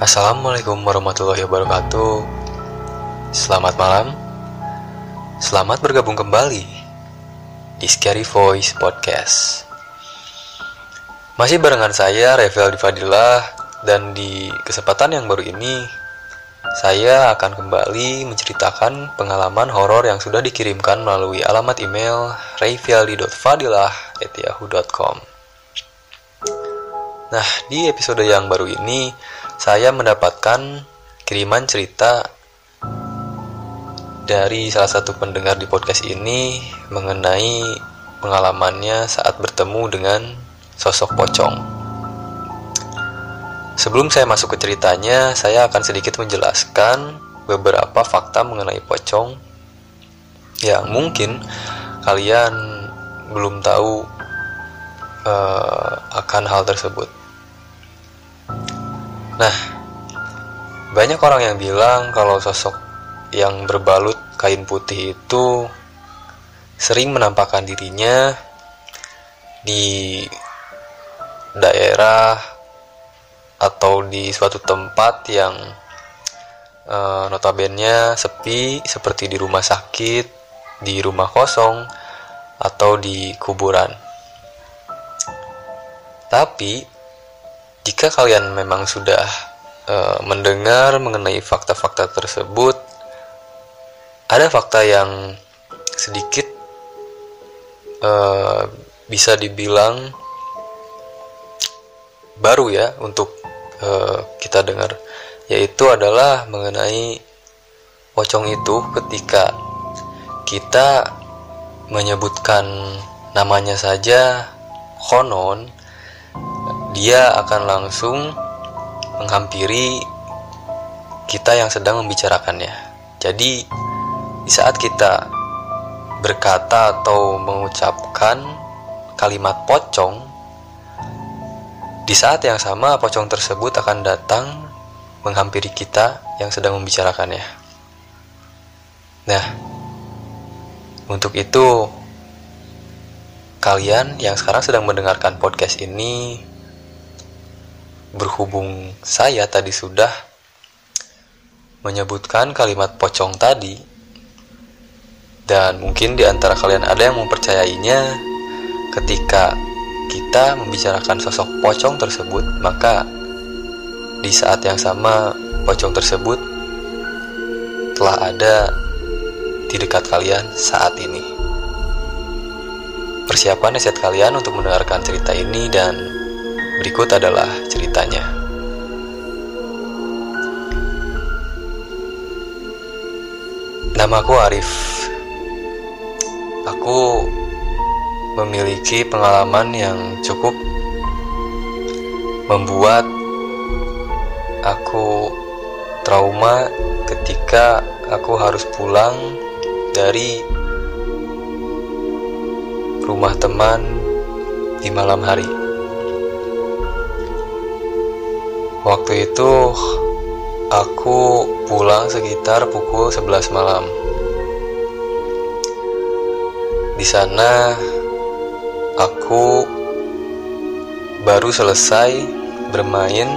Assalamualaikum warahmatullahi wabarakatuh. Selamat malam. Selamat bergabung kembali di Scary Voice Podcast. Masih barengan saya Revel Fadilah dan di kesempatan yang baru ini saya akan kembali menceritakan pengalaman horor yang sudah dikirimkan melalui alamat email rayfialdi.fadilah@yahoo.com. Nah, di episode yang baru ini saya mendapatkan kiriman cerita dari salah satu pendengar di podcast ini mengenai pengalamannya saat bertemu dengan sosok pocong. Sebelum saya masuk ke ceritanya, saya akan sedikit menjelaskan beberapa fakta mengenai pocong yang mungkin kalian belum tahu uh, akan hal tersebut. Nah, banyak orang yang bilang kalau sosok yang berbalut kain putih itu sering menampakkan dirinya di daerah atau di suatu tempat yang uh, notabene sepi seperti di rumah sakit, di rumah kosong, atau di kuburan. Tapi jika kalian memang sudah uh, mendengar mengenai fakta-fakta tersebut, ada fakta yang sedikit uh, bisa dibilang baru ya untuk uh, kita dengar, yaitu adalah mengenai pocong itu ketika kita menyebutkan namanya saja konon dia akan langsung menghampiri kita yang sedang membicarakannya. Jadi, di saat kita berkata atau mengucapkan kalimat pocong, di saat yang sama pocong tersebut akan datang menghampiri kita yang sedang membicarakannya. Nah, untuk itu, kalian yang sekarang sedang mendengarkan podcast ini berhubung saya tadi sudah menyebutkan kalimat pocong tadi dan mungkin di antara kalian ada yang mempercayainya ketika kita membicarakan sosok pocong tersebut maka di saat yang sama pocong tersebut telah ada di dekat kalian saat ini. Persiapan riset kalian untuk mendengarkan cerita ini dan Berikut adalah ceritanya. Namaku Arif. Aku memiliki pengalaman yang cukup membuat aku trauma ketika aku harus pulang dari rumah teman di malam hari. Waktu itu aku pulang sekitar pukul 11 malam. Di sana aku baru selesai bermain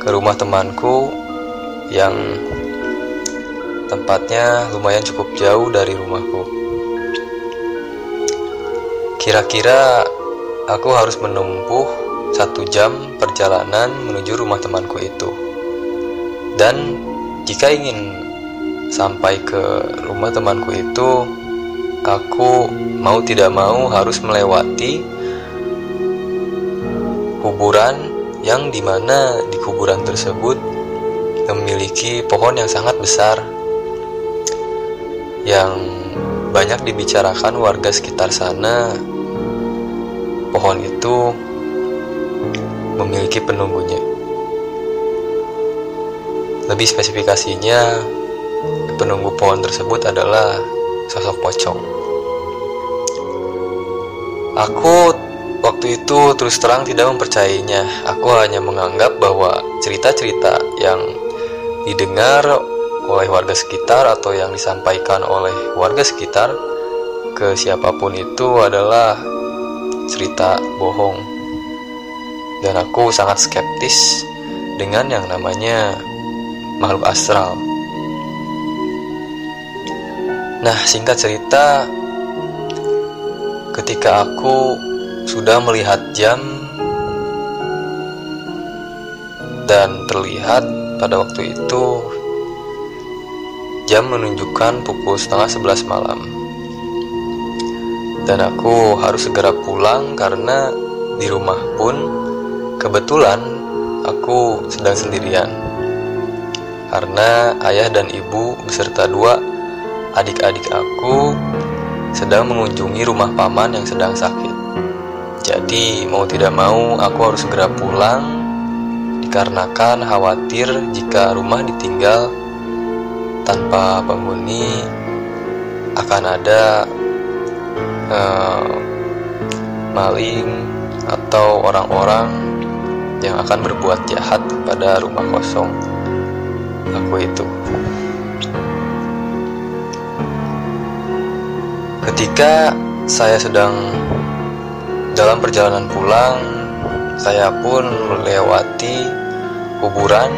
ke rumah temanku yang tempatnya lumayan cukup jauh dari rumahku. Kira-kira aku harus menempuh satu jam perjalanan menuju rumah temanku itu. Dan jika ingin sampai ke rumah temanku itu, aku mau tidak mau harus melewati kuburan yang di mana di kuburan tersebut memiliki pohon yang sangat besar yang banyak dibicarakan warga sekitar sana pohon itu memiliki penunggunya. Lebih spesifikasinya, penunggu pohon tersebut adalah sosok pocong. Aku waktu itu terus terang tidak mempercayainya. Aku hanya menganggap bahwa cerita-cerita yang didengar oleh warga sekitar atau yang disampaikan oleh warga sekitar ke siapa pun itu adalah cerita bohong dan aku sangat skeptis dengan yang namanya makhluk astral. Nah, singkat cerita, ketika aku sudah melihat jam dan terlihat pada waktu itu jam menunjukkan pukul setengah sebelas malam dan aku harus segera pulang karena di rumah pun kebetulan aku sedang sendirian karena ayah dan ibu beserta dua adik-adik aku sedang mengunjungi rumah paman yang sedang sakit. Jadi, mau tidak mau, aku harus segera pulang dikarenakan khawatir jika rumah ditinggal tanpa penghuni akan ada uh, maling atau orang-orang yang akan berbuat jahat pada rumah kosong aku itu. Ketika saya sedang dalam perjalanan pulang, saya pun melewati kuburan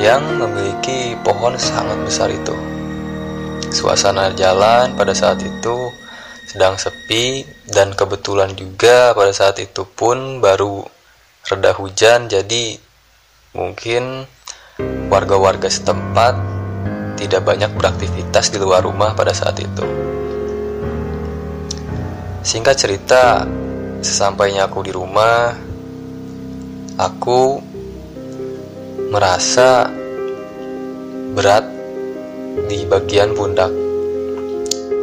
yang memiliki pohon sangat besar itu. Suasana jalan pada saat itu sedang sepi dan kebetulan juga pada saat itu pun baru reda hujan jadi mungkin warga-warga setempat tidak banyak beraktivitas di luar rumah pada saat itu. Singkat cerita, sesampainya aku di rumah, aku merasa berat di bagian pundak.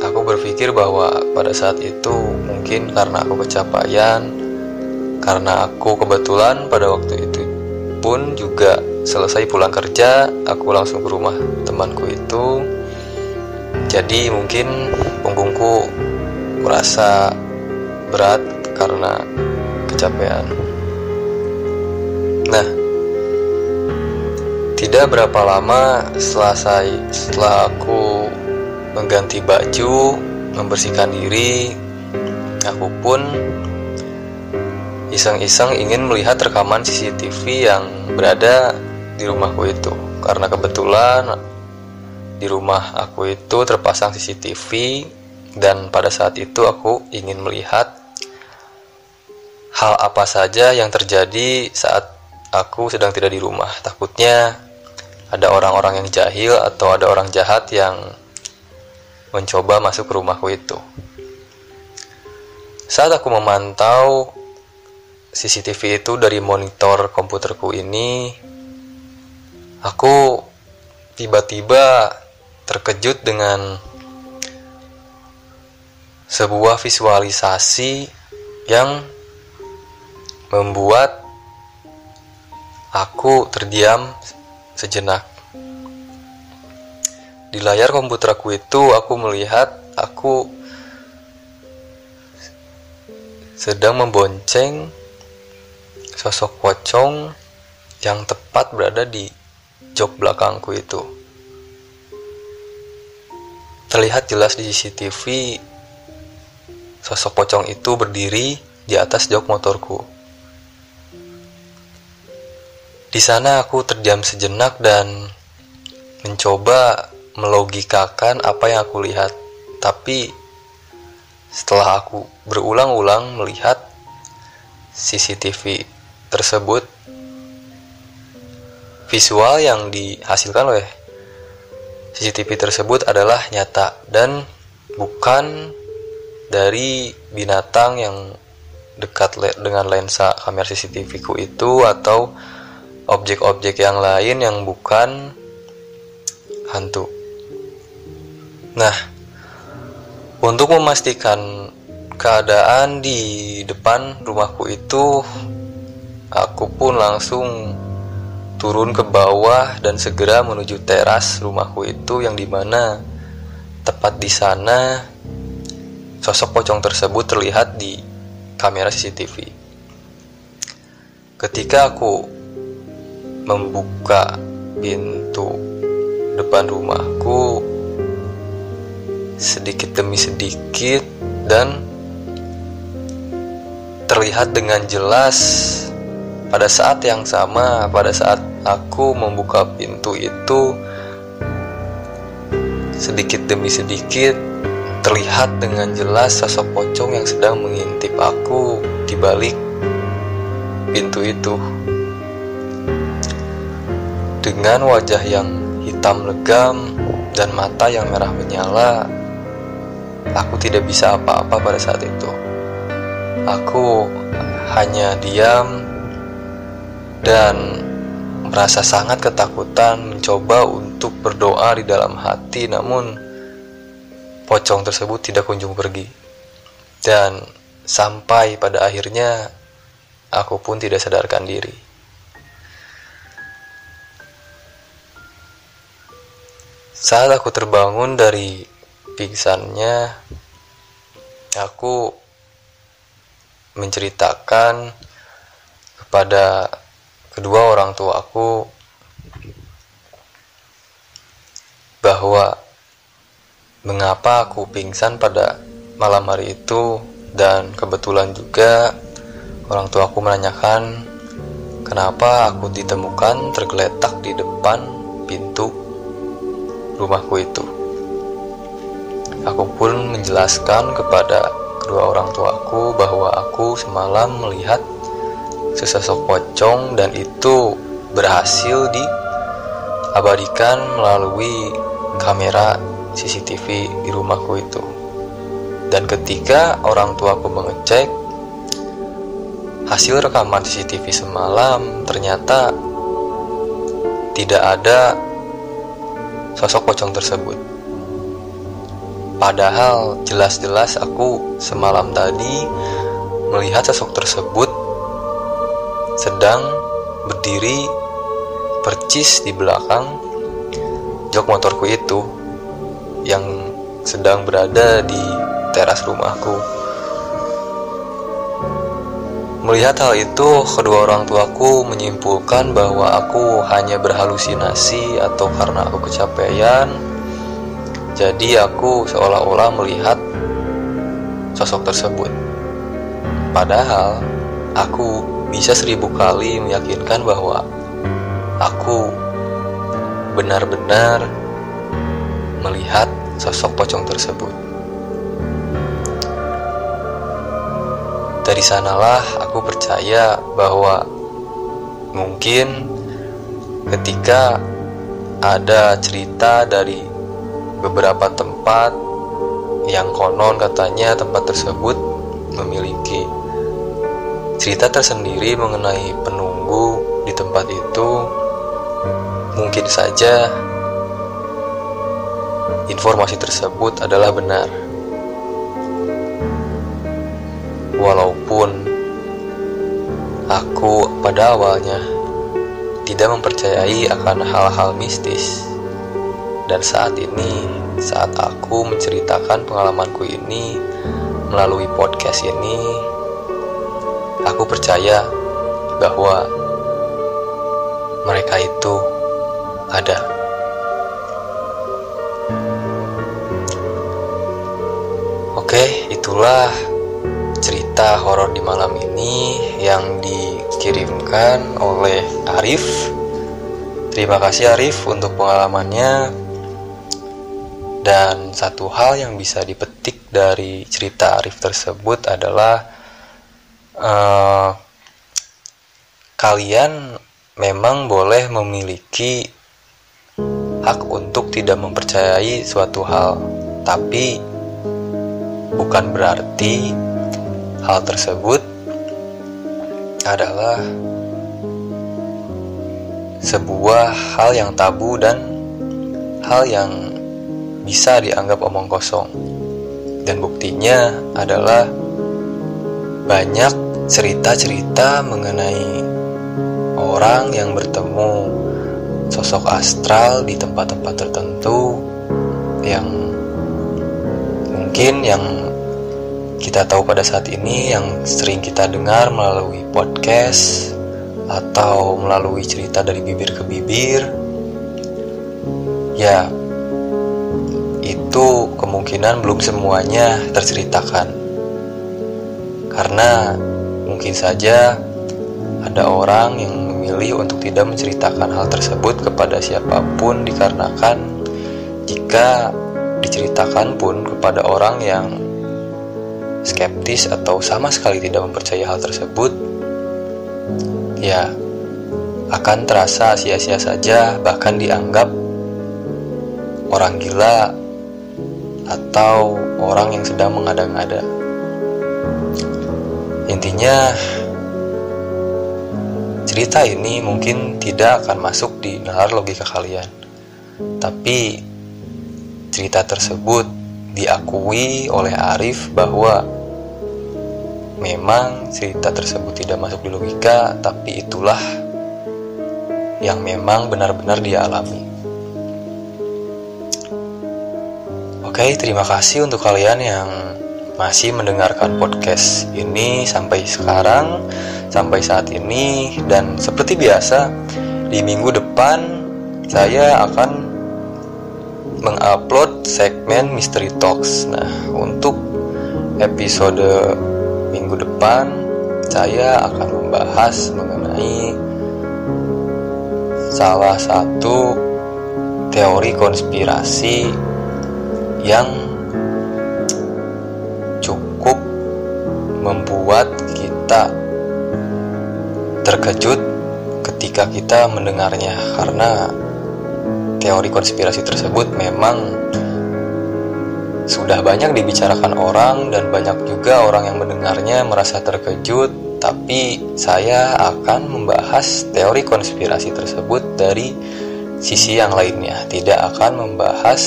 Aku berpikir bahwa pada saat itu mungkin karena aku kecapaian, karena aku kebetulan pada waktu itu pun juga selesai pulang kerja, aku langsung ke rumah temanku itu. Jadi mungkin punggungku merasa berat karena kecapean. Nah, tidak berapa lama setelah saya setelah aku mengganti baju, membersihkan diri, aku pun iseng-iseng ingin melihat rekaman CCTV yang berada di rumahku itu karena kebetulan di rumah aku itu terpasang CCTV dan pada saat itu aku ingin melihat hal apa saja yang terjadi saat aku sedang tidak di rumah. Takutnya ada orang-orang yang jahil atau ada orang jahat yang mencoba masuk ke rumahku itu. Saat aku memantau CCTV itu dari monitor komputerku ini, aku tiba-tiba terkejut dengan sebuah visualisasi yang membuat aku terdiam sejenak. Di layar komputer aku itu aku melihat aku sedang membonceng sosok pocong yang tepat berada di jok belakangku itu. Terlihat jelas di CCTV Sosok pocong itu berdiri di atas jok motorku. Di sana aku terdiam sejenak dan mencoba melogikakan apa yang aku lihat. Tapi setelah aku berulang-ulang melihat CCTV tersebut, visual yang dihasilkan oleh CCTV tersebut adalah nyata dan bukan dari binatang yang dekat le dengan lensa kamera CCTV ku itu atau objek-objek yang lain yang bukan hantu. Nah, untuk memastikan keadaan di depan rumahku itu, aku pun langsung turun ke bawah dan segera menuju teras rumahku itu yang di mana tepat di sana Sosok pocong tersebut terlihat di kamera CCTV. Ketika aku membuka pintu depan rumahku sedikit demi sedikit dan terlihat dengan jelas pada saat yang sama, pada saat aku membuka pintu itu, sedikit demi sedikit terlihat dengan jelas sosok pocong yang sedang mengintip aku di balik pintu itu. Dengan wajah yang hitam legam dan mata yang merah menyala, aku tidak bisa apa-apa pada saat itu. Aku hanya diam dan merasa sangat ketakutan mencoba untuk berdoa di dalam hati namun pocong tersebut tidak kunjung pergi. Dan sampai pada akhirnya aku pun tidak sadarkan diri. Saat aku terbangun dari pingsannya aku menceritakan kepada kedua orang tua aku bahwa mengapa aku pingsan pada malam hari itu dan kebetulan juga orang tua aku menanyakan kenapa aku ditemukan tergeletak di depan pintu rumahku itu. Aku pun menjelaskan kepada kedua orang tuaku bahwa aku semalam melihat sesosok pocong dan itu berhasil diabadikan melalui kamera CCTV di rumahku itu. Dan ketika orang tuaku mengecek hasil rekaman CCTV semalam ternyata tidak ada sosok pocong tersebut. Padahal jelas-jelas aku semalam tadi melihat sosok tersebut sedang berdiri percis di belakang jok motorku itu yang sedang berada di teras rumahku. Melihat hal itu, kedua orang tuaku menyimpulkan bahwa aku hanya berhalusinasi atau karena aku kecapean. Jadi aku seolah-olah melihat sosok tersebut. Padahal aku bisa seribu kali meyakinkan bahwa aku benar-benar melihat sosok pocong tersebut. Dari sanalah aku percaya bahwa mungkin ketika ada cerita dari beberapa tempat yang konon katanya tempat tersebut memiliki Cerita tersendiri mengenai penunggu di tempat itu mungkin saja informasi tersebut adalah benar. Walaupun aku pada awalnya tidak mempercayai akan hal-hal mistis. Dan saat ini, saat aku menceritakan pengalamanku ini melalui podcast ini, Aku percaya bahwa mereka itu ada. Oke, itulah cerita horor di malam ini yang dikirimkan oleh Arif. Terima kasih Arif untuk pengalamannya. Dan satu hal yang bisa dipetik dari cerita Arif tersebut adalah uh, kalian memang boleh memiliki hak untuk tidak mempercayai suatu hal, tapi bukan berarti hal tersebut adalah sebuah hal yang tabu dan hal yang bisa dianggap omong kosong. Dan buktinya adalah banyak cerita-cerita mengenai orang yang bertemu sosok astral di tempat-tempat tertentu yang mungkin yang kita tahu pada saat ini yang sering kita dengar melalui podcast atau melalui cerita dari bibir ke bibir. Ya itu kemungkinan belum semuanya terceritakan. Karena mungkin saja ada orang yang memilih untuk tidak menceritakan hal tersebut kepada siapa pun dikarenakan jika diceritakan pun kepada orang yang skeptis atau sama sekali tidak mempercayai hal tersebut, ya akan terasa sia-sia saja, bahkan dianggap orang gila atau orang yang sedang mengada-ngada. Intinya, cerita ini mungkin tidak akan masuk di nalar logika kalian, tapi cerita tersebut diakui oleh Arif bahwa memang cerita tersebut tidak masuk di logika, tapi itulah yang memang benar-benar dia alami. Oke, terima kasih untuk kalian yang masih mendengarkan podcast ini sampai sekarang, sampai saat ini, dan seperti biasa, di minggu depan saya akan mengupload segmen Mystery Talks. Nah, untuk episode minggu depan, saya akan membahas mengenai salah satu teori konspirasi yang kita terkejut ketika kita mendengarnya karena teori konspirasi tersebut memang sudah banyak dibicarakan orang dan banyak juga orang yang mendengarnya merasa terkejut. Tapi saya akan membahas teori konspirasi tersebut dari sisi yang lainnya. Tidak akan membahas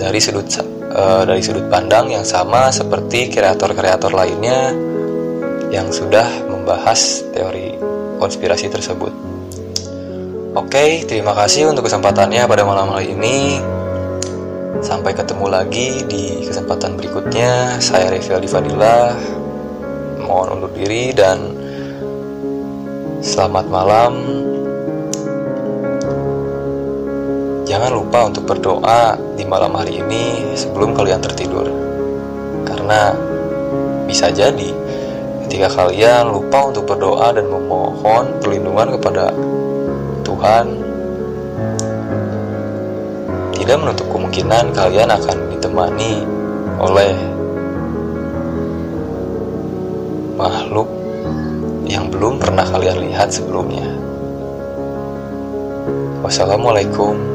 dari sudut uh, dari sudut pandang yang sama seperti kreator-kreator lainnya yang sudah membahas teori konspirasi tersebut. Oke, terima kasih untuk kesempatannya pada malam hari ini. Sampai ketemu lagi di kesempatan berikutnya. Saya Revel Divadila. Mohon undur diri dan selamat malam. Jangan lupa untuk berdoa di malam hari ini sebelum kalian tertidur. Karena bisa jadi ketika kalian lupa untuk berdoa dan memohon perlindungan kepada Tuhan, tidak menutup kemungkinan kalian akan ditemani oleh makhluk yang belum pernah kalian lihat sebelumnya. Wassalamualaikum